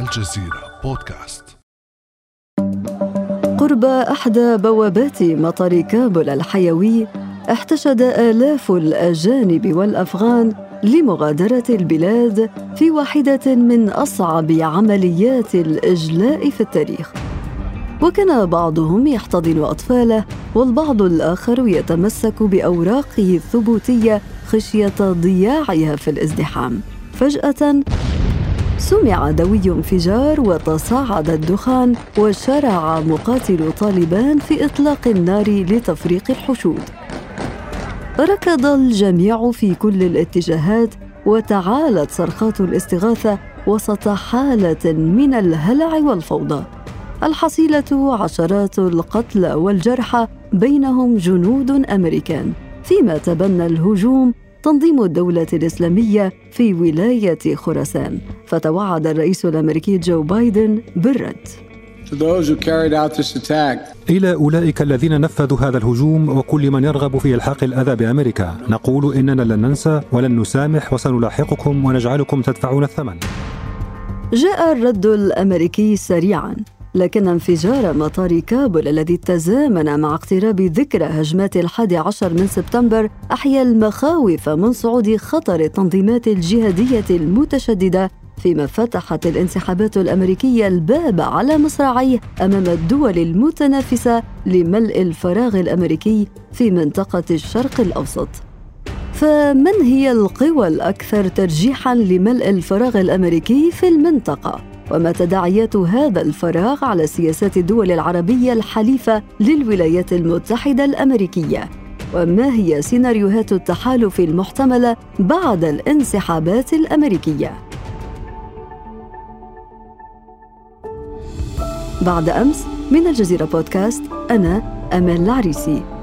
الجزيرة بودكاست. قرب إحدى بوابات مطار كابل الحيوي احتشد آلاف الأجانب والأفغان لمغادرة البلاد في واحدة من أصعب عمليات الإجلاء في التاريخ. وكان بعضهم يحتضن أطفاله والبعض الآخر يتمسك بأوراقه الثبوتية خشية ضياعها في الازدحام. فجأة سمع دوي انفجار وتصاعد الدخان وشرع مقاتلو طالبان في إطلاق النار لتفريق الحشود. ركض الجميع في كل الاتجاهات وتعالت صرخات الاستغاثة وسط حالة من الهلع والفوضى. الحصيلة عشرات القتلى والجرحى بينهم جنود أمريكان. فيما تبنى الهجوم تنظيم الدولة الإسلامية في ولاية خراسان. فتوعد الرئيس الأمريكي جو بايدن بالرد. إلى أولئك الذين نفذوا هذا الهجوم وكل من يرغب في إلحاق الأذى بأمريكا. نقول إننا لن ننسى ولن نسامح وسنلاحقكم ونجعلكم تدفعون الثمن. جاء الرد الأمريكي سريعاً. لكن انفجار مطار كابول الذي تزامن مع اقتراب ذكرى هجمات الحادي عشر من سبتمبر أحيا المخاوف من صعود خطر التنظيمات الجهادية المتشددة فيما فتحت الانسحابات الأمريكية الباب على مصراعيه أمام الدول المتنافسة لملء الفراغ الأمريكي في منطقة الشرق الأوسط. فمن هي القوى الأكثر ترجيحا لملء الفراغ الأمريكي في المنطقة؟ وما تداعيات هذا الفراغ على سياسات الدول العربية الحليفة للولايات المتحدة الأمريكية. وما هي سيناريوهات التحالف المحتملة بعد الانسحابات الأمريكية؟ بعد أمس من الجزيرة بودكاست أنا امال العريسي.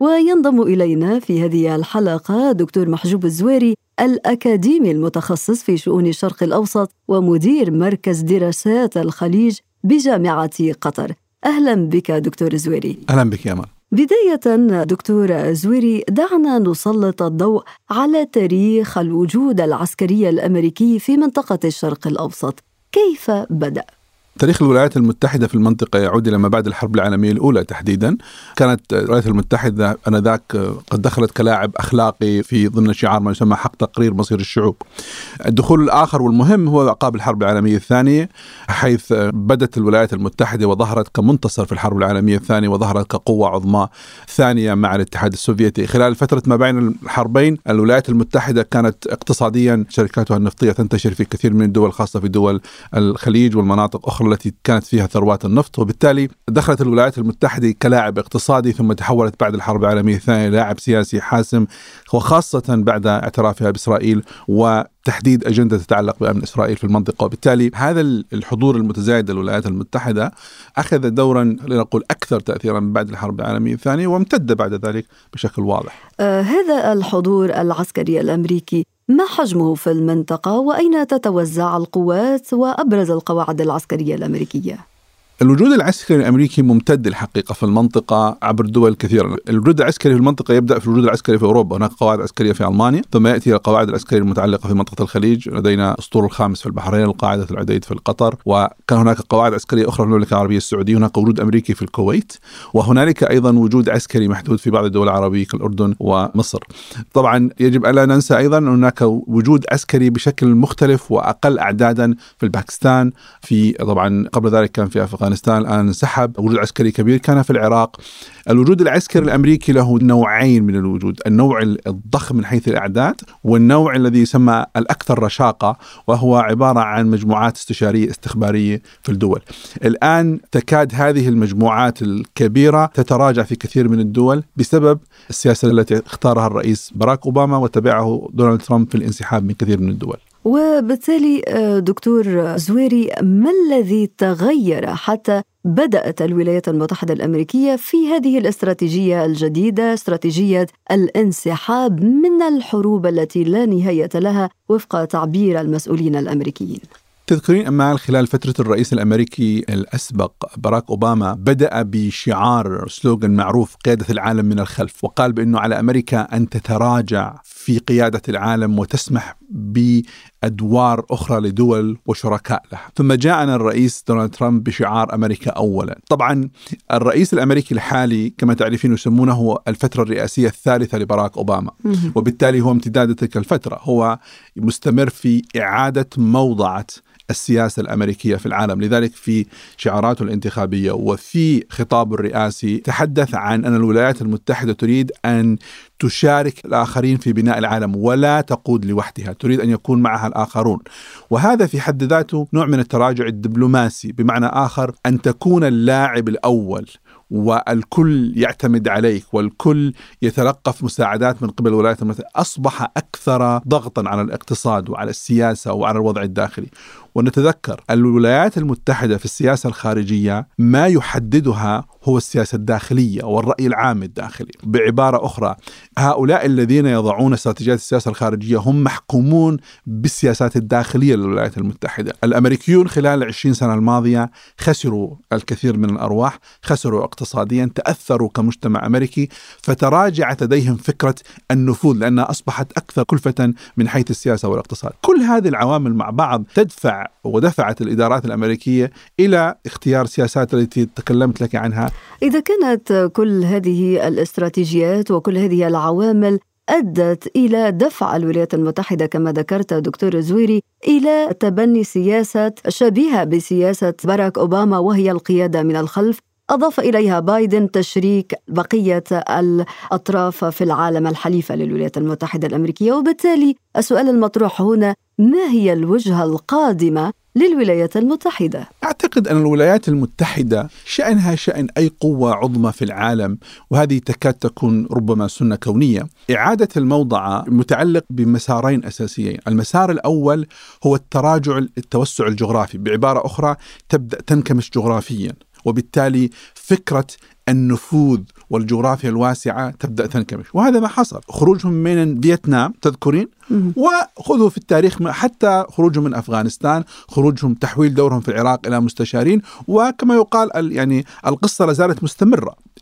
وينضم إلينا في هذه الحلقة دكتور محجوب الزويري الأكاديمي المتخصص في شؤون الشرق الأوسط ومدير مركز دراسات الخليج بجامعة قطر. أهلا بك دكتور زويري أهلا بك يا أمل. بداية دكتور زويري دعنا نسلط الضوء على تاريخ الوجود العسكري الأمريكي في منطقة الشرق الأوسط. كيف بدأ؟ تاريخ الولايات المتحدة في المنطقة يعود إلى ما بعد الحرب العالمية الأولى تحديدا. كانت الولايات المتحدة أنذاك قد دخلت كلاعب أخلاقي في ضمن شعار ما يسمى حق تقرير مصير الشعوب. الدخول الآخر والمهم هو عقاب الحرب العالمية الثانية حيث بدت الولايات المتحدة وظهرت كمنتصر في الحرب العالمية الثانية وظهرت كقوة عظمى ثانية مع الاتحاد السوفيتي. خلال فترة ما بين الحربين الولايات المتحدة كانت اقتصاديا شركاتها النفطية تنتشر في كثير من الدول خاصة في دول الخليج والمناطق أخرى. التي كانت فيها ثروات النفط وبالتالي دخلت الولايات المتحدة كلاعب اقتصادي ثم تحولت بعد الحرب العالمية الثانية لاعب سياسي حاسم وخاصة بعد اعترافها بإسرائيل و تحديد أجندة تتعلق بأمن إسرائيل في المنطقة. وبالتالي هذا الحضور المتزايد للولايات المتحدة أخذ دورا لنقول أكثر تأثيرا بعد الحرب العالمية الثانية وامتد بعد ذلك بشكل واضح. آه هذا الحضور العسكري الأمريكي ما حجمه في المنطقة وأين تتوزع القوات وأبرز القواعد العسكرية الأمريكية؟ الوجود العسكري الأمريكي ممتد الحقيقة في المنطقة عبر دول كثيرة، الوجود العسكري في المنطقة يبدأ في الوجود العسكري في أوروبا، هناك قواعد عسكرية في ألمانيا، ثم يأتي القواعد العسكرية المتعلقة في منطقة الخليج، لدينا اسطول الخامس في البحرين، القاعدة العديد في قطر، وكان هناك قواعد عسكرية أخرى في المملكة العربية السعودية، هناك وجود أمريكي في الكويت، وهنالك أيضا وجود عسكري محدود في بعض الدول العربية كالأردن ومصر. طبعا يجب ألا ننسى أيضا هناك وجود عسكري بشكل مختلف وأقل اعدادا في الباكستان، في طبعا قبل ذلك كان في أفغانستان. الآن انسحب. وجود عسكري كبير كان في العراق. الوجود العسكري الأمريكي له نوعين من الوجود. النوع الضخم من حيث الإعداد والنوع الذي يسمى الأكثر رشاقة وهو عبارة عن مجموعات استشارية استخبارية في الدول. الآن تكاد هذه المجموعات الكبيرة تتراجع في كثير من الدول بسبب السياسة التي اختارها الرئيس باراك أوباما وتبعه دونالد ترامب في الانسحاب من كثير من الدول. وبالتالي دكتور زويري ما الذي تغير حتى بدأت الولايات المتحدة الأمريكية في هذه الاستراتيجية الجديدة استراتيجية الانسحاب من الحروب التي لا نهاية لها وفق تعبير المسؤولين الأمريكيين؟ تذكرين أمال خلال فترة الرئيس الأمريكي الأسبق باراك أوباما بدأ بشعار سلوغان معروف قيادة العالم من الخلف. وقال بأنه على أمريكا أن تتراجع في قيادة العالم وتسمح بأدوار أخرى لدول وشركاء لها. ثم جاءنا الرئيس دونالد ترامب بشعار أمريكا اولا. طبعا الرئيس الأمريكي الحالي كما تعرفين يسمونه الفترة الرئاسية الثالثة لبراك أوباما، وبالتالي هو امتداد تلك الفترة، هو مستمر في إعادة موضعة السياسة الأمريكية في العالم لذلك في شعاراته الانتخابية وفي خطابه الرئاسي تحدث عن أن الولايات المتحدة تريد أن تشارك الآخرين في بناء العالم ولا تقود لوحدها تريد أن يكون معها الآخرون. وهذا في حد ذاته نوع من التراجع الدبلوماسي بمعنى آخر أن تكون اللاعب الأول والكل يعتمد عليك والكل يتلقف مساعدات من قبل الولايات المتحدة أصبح أكثر ضغطا على الاقتصاد وعلى السياسة وعلى الوضع الداخلي. ونتذكر الولايات المتحدة في السياسة الخارجية ما يحددها هو السياسة الداخلية والرأي العام الداخلي. بعبارة أخرى هؤلاء الذين يضعون استراتيجيات السياسة الخارجية هم محكومون بالسياسات الداخلية للولايات المتحدة. الأمريكيون خلال العشرين سنة الماضية خسروا الكثير من الأرواح خسروا اقتصاديا تأثروا كمجتمع أمريكي فتراجعت لديهم فكرة النفوذ لأنها أصبحت أكثر كلفة من حيث السياسة والاقتصاد. كل هذه العوامل مع بعض تدفع ودفعت الإدارات الأمريكية إلى اختيار سياسات التي تكلمت لك عنها. إذا كانت كل هذه الاستراتيجيات وكل هذه العوامل أدت إلى دفع الولايات المتحدة كما ذكرت دكتور زويري إلى تبني سياسة شبيهة بسياسة باراك أوباما وهي القيادة من الخلف. أضاف إليها بايدن تشريك بقية الأطراف في العالم الحليفة للولايات المتحدة الأمريكية. وبالتالي السؤال المطروح هنا ما هي الوجهة القادمة للولايات المتحدة؟ أعتقد أن الولايات المتحدة شأنها شأن أي قوة عظمى في العالم وهذه تكاد تكون ربما سنة كونية. إعادة الموضع متعلق بمسارين أساسيين. المسار الأول هو التراجع التوسع الجغرافي. بعبارة أخرى تبدأ تنكمش جغرافيا. وبالتالي فكرة النفوذ والجغرافيا الواسعة تبدأ تنكمش. وهذا ما حصل. خروجهم من فيتنام تذكرين؟ وخذوا في التاريخ حتى خروجهم من أفغانستان، خروجهم تحويل دورهم في العراق إلى مستشارين وكما يقال يعني القصة لا زالت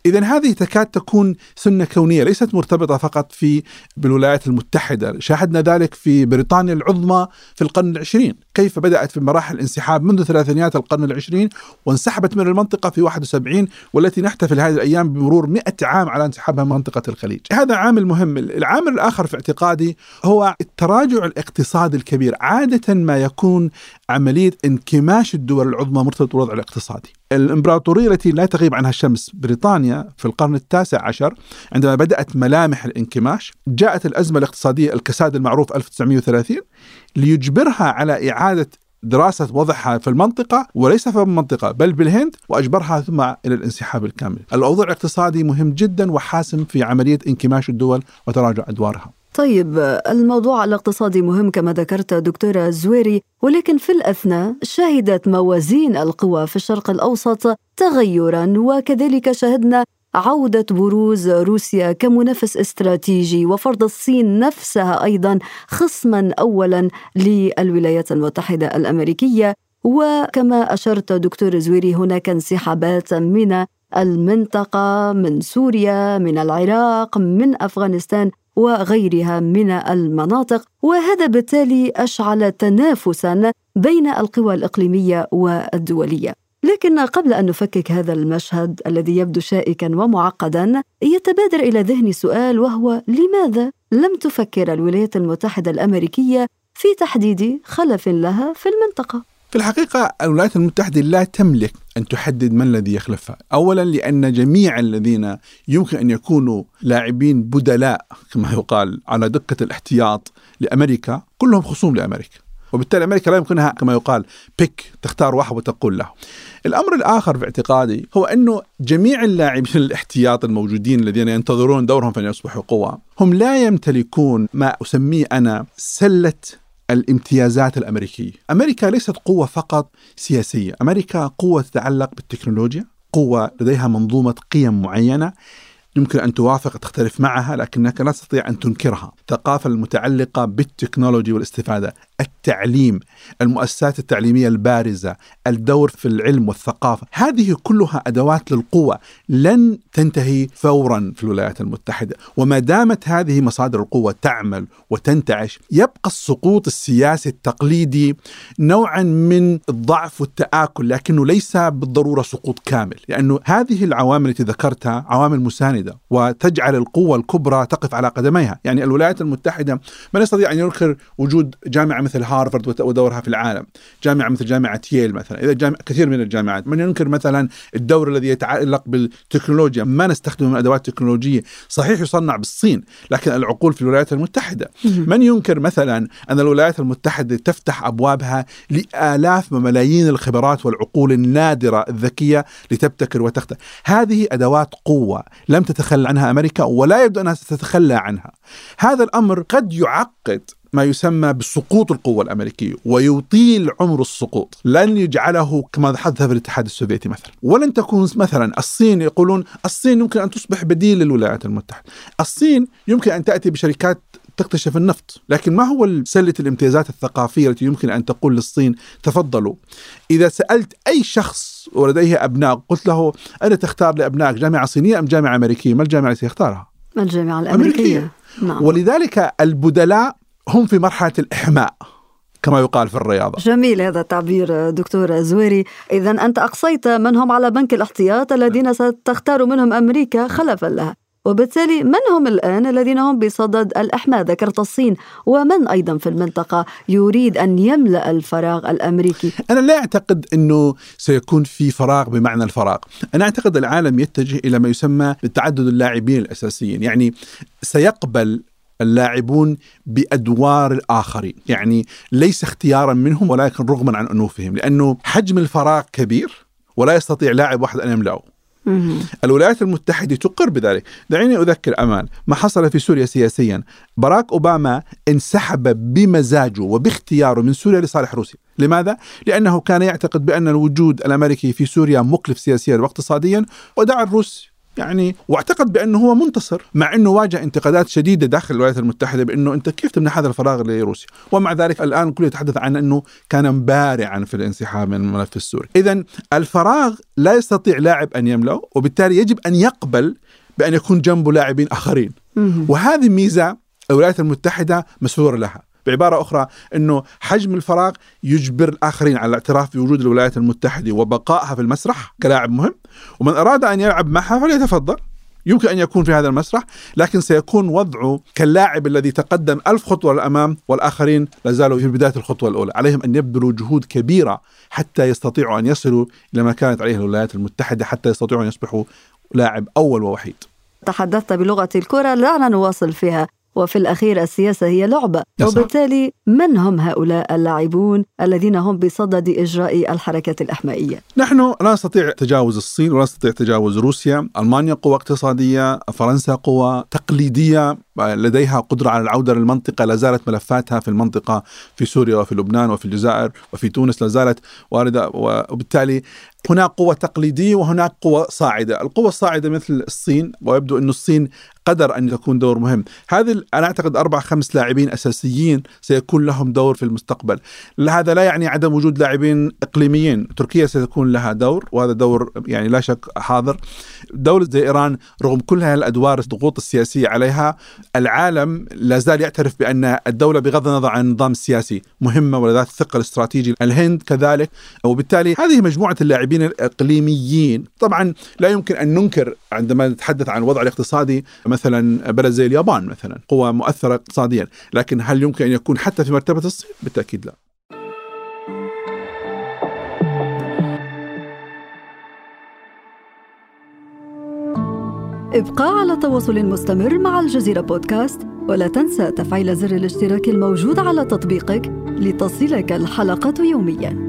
اذا هذه تكاد تكون سنة كونية ليست مرتبطة فقط في بالولايات المتحدة، شاهدنا ذلك في بريطانيا العظمى في القرن العشرين، كيف بدأت في مراحل الانسحاب منذ ثلاثينيات القرن العشرين وانسحبت من المنطقة في 71 والتي نحتفل هذه الأيام بمرور 100 عام على انسحابها من منطقة الخليج. هذا عامل مهم، العامل الآخر في اعتقادي هو التراجع الاقتصادي الكبير عادة ما يكون عملية انكماش الدول العظمى مرتبط بالوضع الاقتصادي. الإمبراطورية التي لا تغيب عنها الشمس بريطانيا في القرن التاسع عشر عندما بدأت ملامح الانكماش جاءت الأزمة الاقتصادية الكساد المعروف 1930 ليجبرها على إعادة دراسة وضعها في المنطقة وليس في المنطقة بل بالهند وأجبرها ثم إلى الانسحاب الكامل. الأوضاع الاقتصادي مهم جدا وحاسم في عملية انكماش الدول وتراجع أدوارها. طيب الموضوع الاقتصادي مهم كما ذكرت دكتورة زويري ولكن في الأثناء شهدت موازين القوى في الشرق الأوسط تغيرا وكذلك شهدنا عودة بروز روسيا كمنافس استراتيجي وفرض الصين نفسها أيضا خصما أولا للولايات المتحدة الأمريكية. وكما أشرت دكتور زويري هناك انسحابات من المنطقة من سوريا من العراق من أفغانستان وغيرها من المناطق وهذا بالتالي أشعل تنافسا بين القوى الإقليمية والدولية. لكن قبل أن نفكك هذا المشهد الذي يبدو شائكا ومعقدا يتبادر إلى ذهني سؤال وهو لماذا لم تفكر الولايات المتحدة الأمريكية في تحديد خلف لها في المنطقة؟ في الحقيقة الولايات المتحدة لا تملك أن تحدد من الذي يخلفها أولا لأن جميع الذين يمكن أن يكونوا لاعبين بدلاء كما يقال على دكة الاحتياط لأمريكا كلهم خصوم لأمريكا وبالتالي أمريكا لا يمكنها كما يقال بيك تختار واحد وتقول له. الأمر الآخر في اعتقادي هو أنه جميع اللاعبين الاحتياط الموجودين الذين ينتظرون دورهم فان يصبحوا قوى هم لا يمتلكون ما أسميه أنا سلة الامتيازات الأمريكية. أمريكا ليست قوة فقط سياسية، أمريكا قوة تتعلق بالتكنولوجيا، قوة لديها منظومة قيم معينة يمكن أن توافق تختلف معها لكنك لا تستطيع أن تنكرها. الثقافة المتعلقة بالتكنولوجي والاستفادة، التعليم المؤسسات التعليمية البارزة الدور في العلم والثقافة هذه كلها أدوات للقوة لن تنتهي فورا في الولايات المتحدة. وما دامت هذه مصادر القوة تعمل وتنتعش يبقى السقوط السياسي التقليدي نوعا من الضعف والتآكل لكنه ليس بالضرورة سقوط كامل لأنه هذه العوامل التي ذكرتها عوامل مساندة وتجعل القوة الكبرى تقف على قدميها. يعني الولايات المتحدة من يستطيع أن ينكر وجود جامعة مثل هارفارد ودورها في العالم. جامعة مثل جامعة ييل مثلا. إذا جامعة كثير من الجامعات. من ينكر مثلا الدور الذي يتعلق بالتكنولوجيا. ما نستخدم من أدوات تكنولوجية. صحيح يصنع بالصين لكن العقول في الولايات المتحدة. من ينكر مثلا أن الولايات المتحدة تفتح أبوابها لآلاف وملايين الخبرات والعقول النادرة الذكية لتبتكر وتخترع. هذه أدوات قوة لم تتخلى عنها أمريكا ولا يبدو أنها ستتخلى عنها. هذا الأمر قد يعقد ما يسمى بسقوط القوة الأمريكية ويطيل عمر السقوط. لن يجعله كما حدث في الاتحاد السوفيتي مثلا. ولن تكون مثلا الصين يقولون الصين يمكن أن تصبح بديل للولايات المتحدة. الصين يمكن أن تأتي بشركات تكتشف النفط لكن ما هو سلة الامتيازات الثقافية التي يمكن أن تقول للصين تفضلوا؟ إذا سألت أي شخص ولديه أبناء قلت له أنا تختار لأبنائك جامعة صينية أم جامعة أمريكية؟ ما الجامعة التي يختارها؟ الجامعة الأمريكية. أمريكية. نعم. ولذلك البدلاء هم في مرحلة الإحماء كما يقال في الرياضة. جميل هذا التعبير دكتور زويري. إذا أنت أقصيت من هم على بنك الاحتياط الذين ستختار منهم أمريكا خلفا لها. وبالتالي من هم الآن الذين هم بصدد الإحماء؟ ذكرت الصين. ومن أيضا في المنطقة يريد أن يملأ الفراغ الأمريكي؟ أنا لا أعتقد أنه سيكون في فراغ بمعنى الفراغ. أنا أعتقد العالم يتجه إلى ما يسمى بتعدد اللاعبين الأساسيين. يعني سيقبل اللاعبون بأدوار الآخرين، يعني ليس اختيارا منهم ولكن رغما عن أنوفهم، لأنه حجم الفراغ كبير ولا يستطيع لاعب واحد أن يملأه. الولايات المتحدة تقر بذلك. دعيني أذكر أمان ما حصل في سوريا سياسيا. باراك أوباما انسحب بمزاجه وباختياره من سوريا لصالح روسيا. لماذا؟ لأنه كان يعتقد بأن الوجود الأمريكي في سوريا مكلف سياسيا واقتصاديا ودعا الروس يعني واعتقد بأنه هو منتصر مع إنه واجه انتقادات شديدة داخل الولايات المتحدة بأنه أنت كيف تمنح هذا الفراغ لروسيا؟ ومع ذلك الآن الكل يتحدث عن إنه كان بارعا في الانسحاب من الملف السوري. اذا الفراغ لا يستطيع لاعب أن يملأه وبالتالي يجب أن يقبل بأن يكون جنبه لاعبين آخرين. وهذه ميزة الولايات المتحدة مسرورة لها. بعبارة أخرى أنه حجم الفراغ يجبر الآخرين على الاعتراف بوجود الولايات المتحدة وبقائها في المسرح كلاعب مهم. ومن أراد أن يلعب معها فليتفضل. يمكن أن يكون في هذا المسرح لكن سيكون وضعه كاللاعب الذي تقدم ألف خطوة للأمام والآخرين لازالوا في بداية الخطوة الأولى. عليهم أن يبذلوا جهود كبيرة حتى يستطيعوا أن يصلوا إلى ما كانت عليه الولايات المتحدة حتى يستطيعوا أن يصبحوا لاعب أول ووحيد. تحدثت بلغة الكرة دعنا نواصل فيها. وفي الأخير السياسة هي لعبة وبالتالي من هم هؤلاء اللاعبون الذين هم بصدد إجراء الحركة الإحمائية؟ نحن لا نستطيع تجاوز الصين ولا نستطيع تجاوز روسيا ألمانيا قوة اقتصادية فرنسا قوة تقليدية لديها قدرة على العودة للمنطقة لا زالت ملفاتها في المنطقة في سوريا وفي لبنان وفي الجزائر وفي تونس لا زالت واردة وبالتالي هناك قوة تقليدية وهناك قوة صاعدة. القوة الصاعدة مثل الصين ويبدو أن الصين قدر أن تكون دور مهم. هذه أنا أعتقد أربع خمس لاعبين أساسيين سيكون لهم دور في المستقبل. هذا لا يعني عدم وجود لاعبين إقليميين. تركيا ستكون لها دور وهذا دور يعني لا شك حاضر. دولة زي إيران رغم كل هذه الأدوار الضغوط السياسية عليها العالم لا زال يعترف بأن الدولة بغض النظر عن النظام السياسي مهمة وذات الثقل الاستراتيجي. الهند كذلك وبالتالي هذه مجموعة اللاعبين الإقليميين. طبعا لا يمكن أن ننكر عندما نتحدث عن الوضع الاقتصادي مثلا بلد زي اليابان مثلا قوة مؤثرة اقتصاديا لكن هل يمكن أن يكون حتى في مرتبة الصين؟ بالتأكيد لا. ابقى على تواصل مستمر مع الجزيرة بودكاست ولا تنسى تفعيل زر الاشتراك الموجود على تطبيقك لتصلك الحلقة يومياً.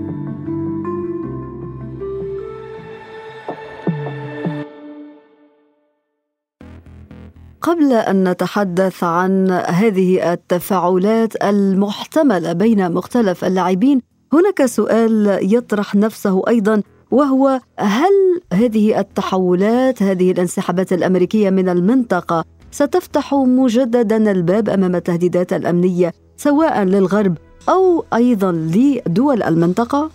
قبل أن نتحدث عن هذه التفاعلات المحتملة بين مختلف اللاعبين هناك سؤال يطرح نفسه أيضا وهو هل هذه التحولات هذه الانسحابات الأمريكية من المنطقة ستفتح مجددا الباب أمام التهديدات الأمنية سواء للغرب أو أيضا لدول المنطقة؟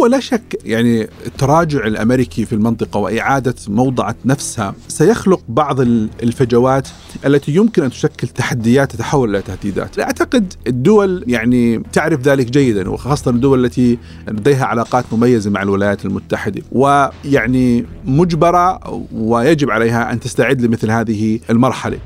هو لا شك يعني التراجع الأمريكي في المنطقة وإعادة موضعه نفسها سيخلق بعض الفجوات التي يمكن أن تشكل تحديات تتحول إلى تهديدات. أعتقد الدول يعني تعرف ذلك جيدا وخاصة الدول التي لديها علاقات مميزة مع الولايات المتحدة ويعني مجبرة ويجب عليها أن تستعد لمثل هذه المرحلة.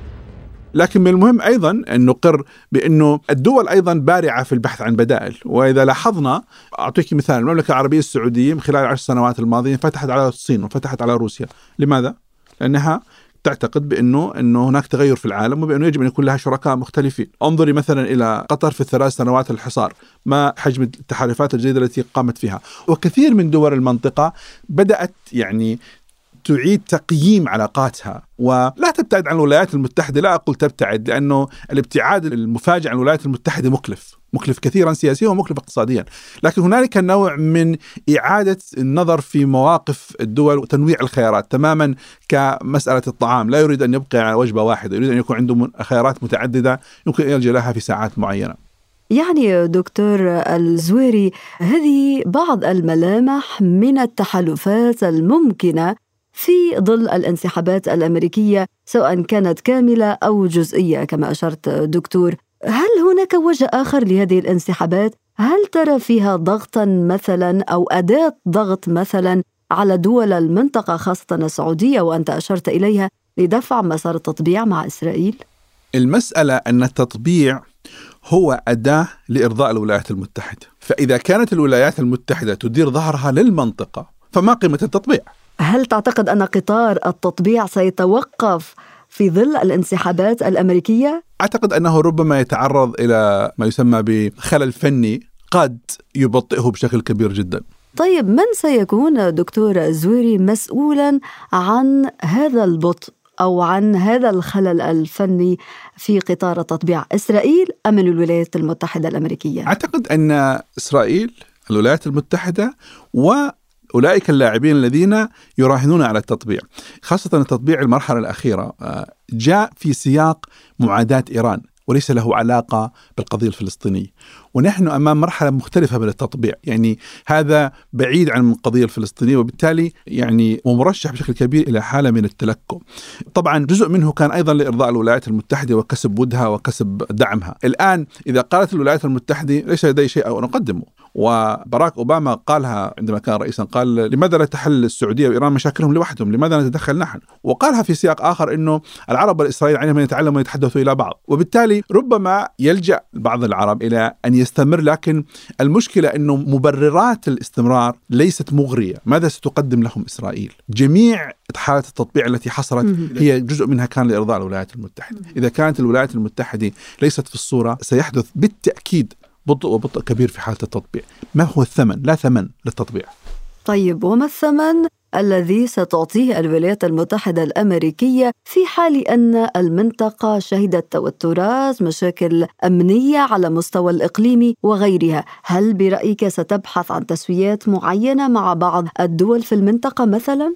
لكن من المهم أيضا أن نقر بأنه الدول أيضا بارعة في البحث عن بدائل، وإذا لاحظنا أعطيك مثال المملكة العربية السعودية من خلال العشر سنوات الماضية فتحت على الصين وفتحت على روسيا، لماذا؟ لأنها تعتقد بأنه أنه هناك تغير في العالم وبأنه يجب أن يكون لها شركاء مختلفين، انظري مثلا إلى قطر في الثلاث سنوات الحصار، ما حجم التحالفات الجديدة التي قامت فيها، وكثير من دول المنطقة بدأت يعني تعيد تقييم علاقاتها ولا تبتعد عن الولايات المتحدة. لا أقول تبتعد لأنه الابتعاد المفاجئ عن الولايات المتحدة مكلف مكلف كثيرا سياسيا ومكلف اقتصاديا. لكن هنالك نوع من إعادة النظر في مواقف الدول وتنويع الخيارات تماما كمسألة الطعام. لا يريد أن يبقى على وجبة واحدة يريد أن يكون عنده خيارات متعددة يمكن أن يلجأ لها في ساعات معينة. يعني دكتور الزويري هذه بعض الملامح من التحالفات الممكنة في ظل الانسحابات الأمريكية سواء كانت كاملة أو جزئية كما أشرت دكتور هل هناك وجه آخر لهذه الانسحابات؟ هل ترى فيها ضغطا مثلا أو أداة ضغط مثلا على دول المنطقة خاصة السعودية وأنت أشرت إليها لدفع مسار التطبيع مع إسرائيل؟ المسألة أن التطبيع هو أداة لإرضاء الولايات المتحدة. فإذا كانت الولايات المتحدة تدير ظهرها للمنطقة فما قيمة التطبيع؟ هل تعتقد أن قطار التطبيع سيتوقف في ظل الانسحابات الأمريكية؟ أعتقد أنه ربما يتعرض إلى ما يسمى بخلل فني قد يبطئه بشكل كبير جدا. طيب من سيكون دكتور الزويري مسؤولا عن هذا البطء أو عن هذا الخلل الفني في قطار التطبيع إسرائيل أم الولايات المتحدة الأمريكية؟ أعتقد أن إسرائيل الولايات المتحدة و أولئك اللاعبين الذين يراهنون على التطبيع خاصة التطبيع المرحلة الأخيرة آه، جاء في سياق معاداة إيران وليس له علاقة بالقضية الفلسطينية. ونحن أمام مرحلة مختلفة من التطبيع، يعني هذا بعيد عن القضية الفلسطينية وبالتالي يعني ومرشح بشكل كبير إلى حالة من التلكم. طبعا جزء منه كان أيضا لإرضاء الولايات المتحدة وكسب ودها وكسب دعمها. الآن إذا قالت الولايات المتحدة ليس لدي شيء ان أقدمه، وبراك أوباما قالها عندما كان رئيسا قال لماذا لا تحل السعودية وإيران مشاكلهم لوحدهم؟ لماذا نتدخل نحن؟ وقالها في سياق آخر إنه العرب والاسرائيليين عليهم ان يتعلموا ويتحدثوا إلى بعض، وبالتالي ربما يلجأ بعض العرب إلى أن يستمر لكن المشكلة إنه مبررات الاستمرار ليست مغرية، ماذا ستقدم لهم إسرائيل؟ جميع حالات التطبيع التي حصلت هي جزء منها كان لإرضاء الولايات المتحدة، إذا كانت الولايات المتحدة ليست في الصورة سيحدث بالتأكيد بطء وبطء كبير في حالة التطبيع، ما هو الثمن؟ لا ثمن للتطبيع. طيب وما الثمن الذي ستعطيه الولايات المتحدة الأمريكية في حال أن المنطقة شهدت توترات مشاكل أمنية على مستوى الإقليمي وغيرها هل برأيك ستبحث عن تسويات معينة مع بعض الدول في المنطقة مثلاً؟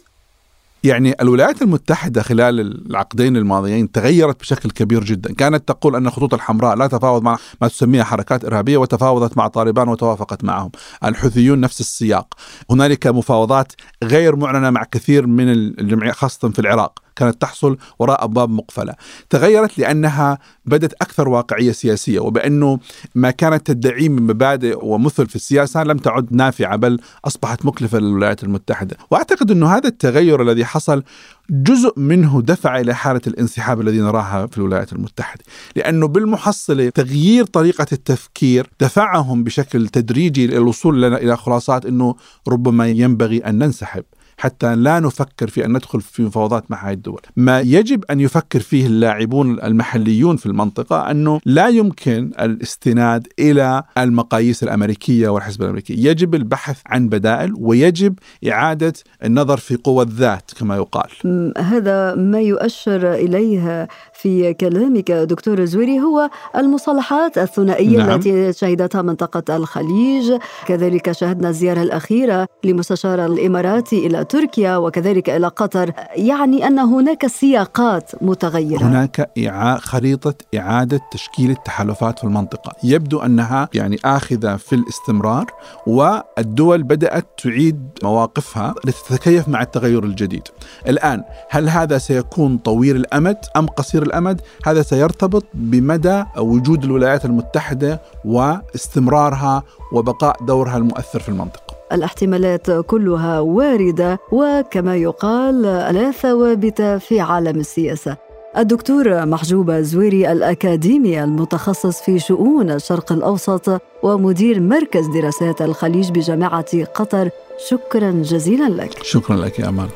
يعني الولايات المتحدة خلال العقدين الماضيين تغيرت بشكل كبير جدا. كانت تقول أن خطوط الحمراء لا تفاوض مع ما تسميها حركات إرهابية وتفاوضت مع طالبان وتوافقت معهم. الحوثيون نفس السياق. هنالك مفاوضات غير معلنة مع كثير من الجمعيات خاصة في العراق. كانت تحصل وراء أبواب مقفلة، تغيرت لأنها بدت أكثر واقعية سياسية وبأنه ما كانت تدعيه من مبادئ ومثل في السياسة لم تعد نافعة بل أصبحت مكلفة للولايات المتحدة، وأعتقد أنه هذا التغير الذي حصل جزء منه دفع إلى حالة الانسحاب الذي نراها في الولايات المتحدة، لأنه بالمحصلة تغيير طريقة التفكير دفعهم بشكل تدريجي للوصول لنا إلى خلاصات أنه ربما ينبغي أن ننسحب. حتى لا نفكر في أن ندخل في مفاوضات مع هذه الدول. ما يجب أن يفكر فيه اللاعبون المحليون في المنطقة أنه لا يمكن الاستناد إلى المقاييس الأمريكية والحزب الأمريكي. يجب البحث عن بدائل ويجب إعادة النظر في قوى الذات كما يقال. هذا ما يؤشر إليه في كلامك دكتور زويري هو المصالحات الثنائية نعم. التي شهدتها منطقة الخليج. كذلك شهدنا الزيارة الأخيرة لمستشار الإماراتي إلى تركيا وكذلك إلى قطر يعني أن هناك سياقات متغيرة. هناك إعاء خريطة إعادة تشكيل التحالفات في المنطقة. يبدو أنها يعني آخذة في الاستمرار والدول بدأت تعيد مواقفها لتتكيف مع التغير الجديد. الآن هل هذا سيكون طويل الأمد أم قصير الأمد؟ هذا سيرتبط بمدى وجود الولايات المتحدة واستمرارها وبقاء دورها المؤثر في المنطقة. الاحتمالات كلها واردة وكما يقال لا ثوابت في عالم السياسة. الدكتور محجوب زويري الأكاديمي المتخصص في شؤون الشرق الأوسط ومدير مركز دراسات الخليج بجامعة قطر شكرا جزيلا لك. شكرا لك يا أمان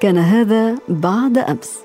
كان هذا بعد أمس.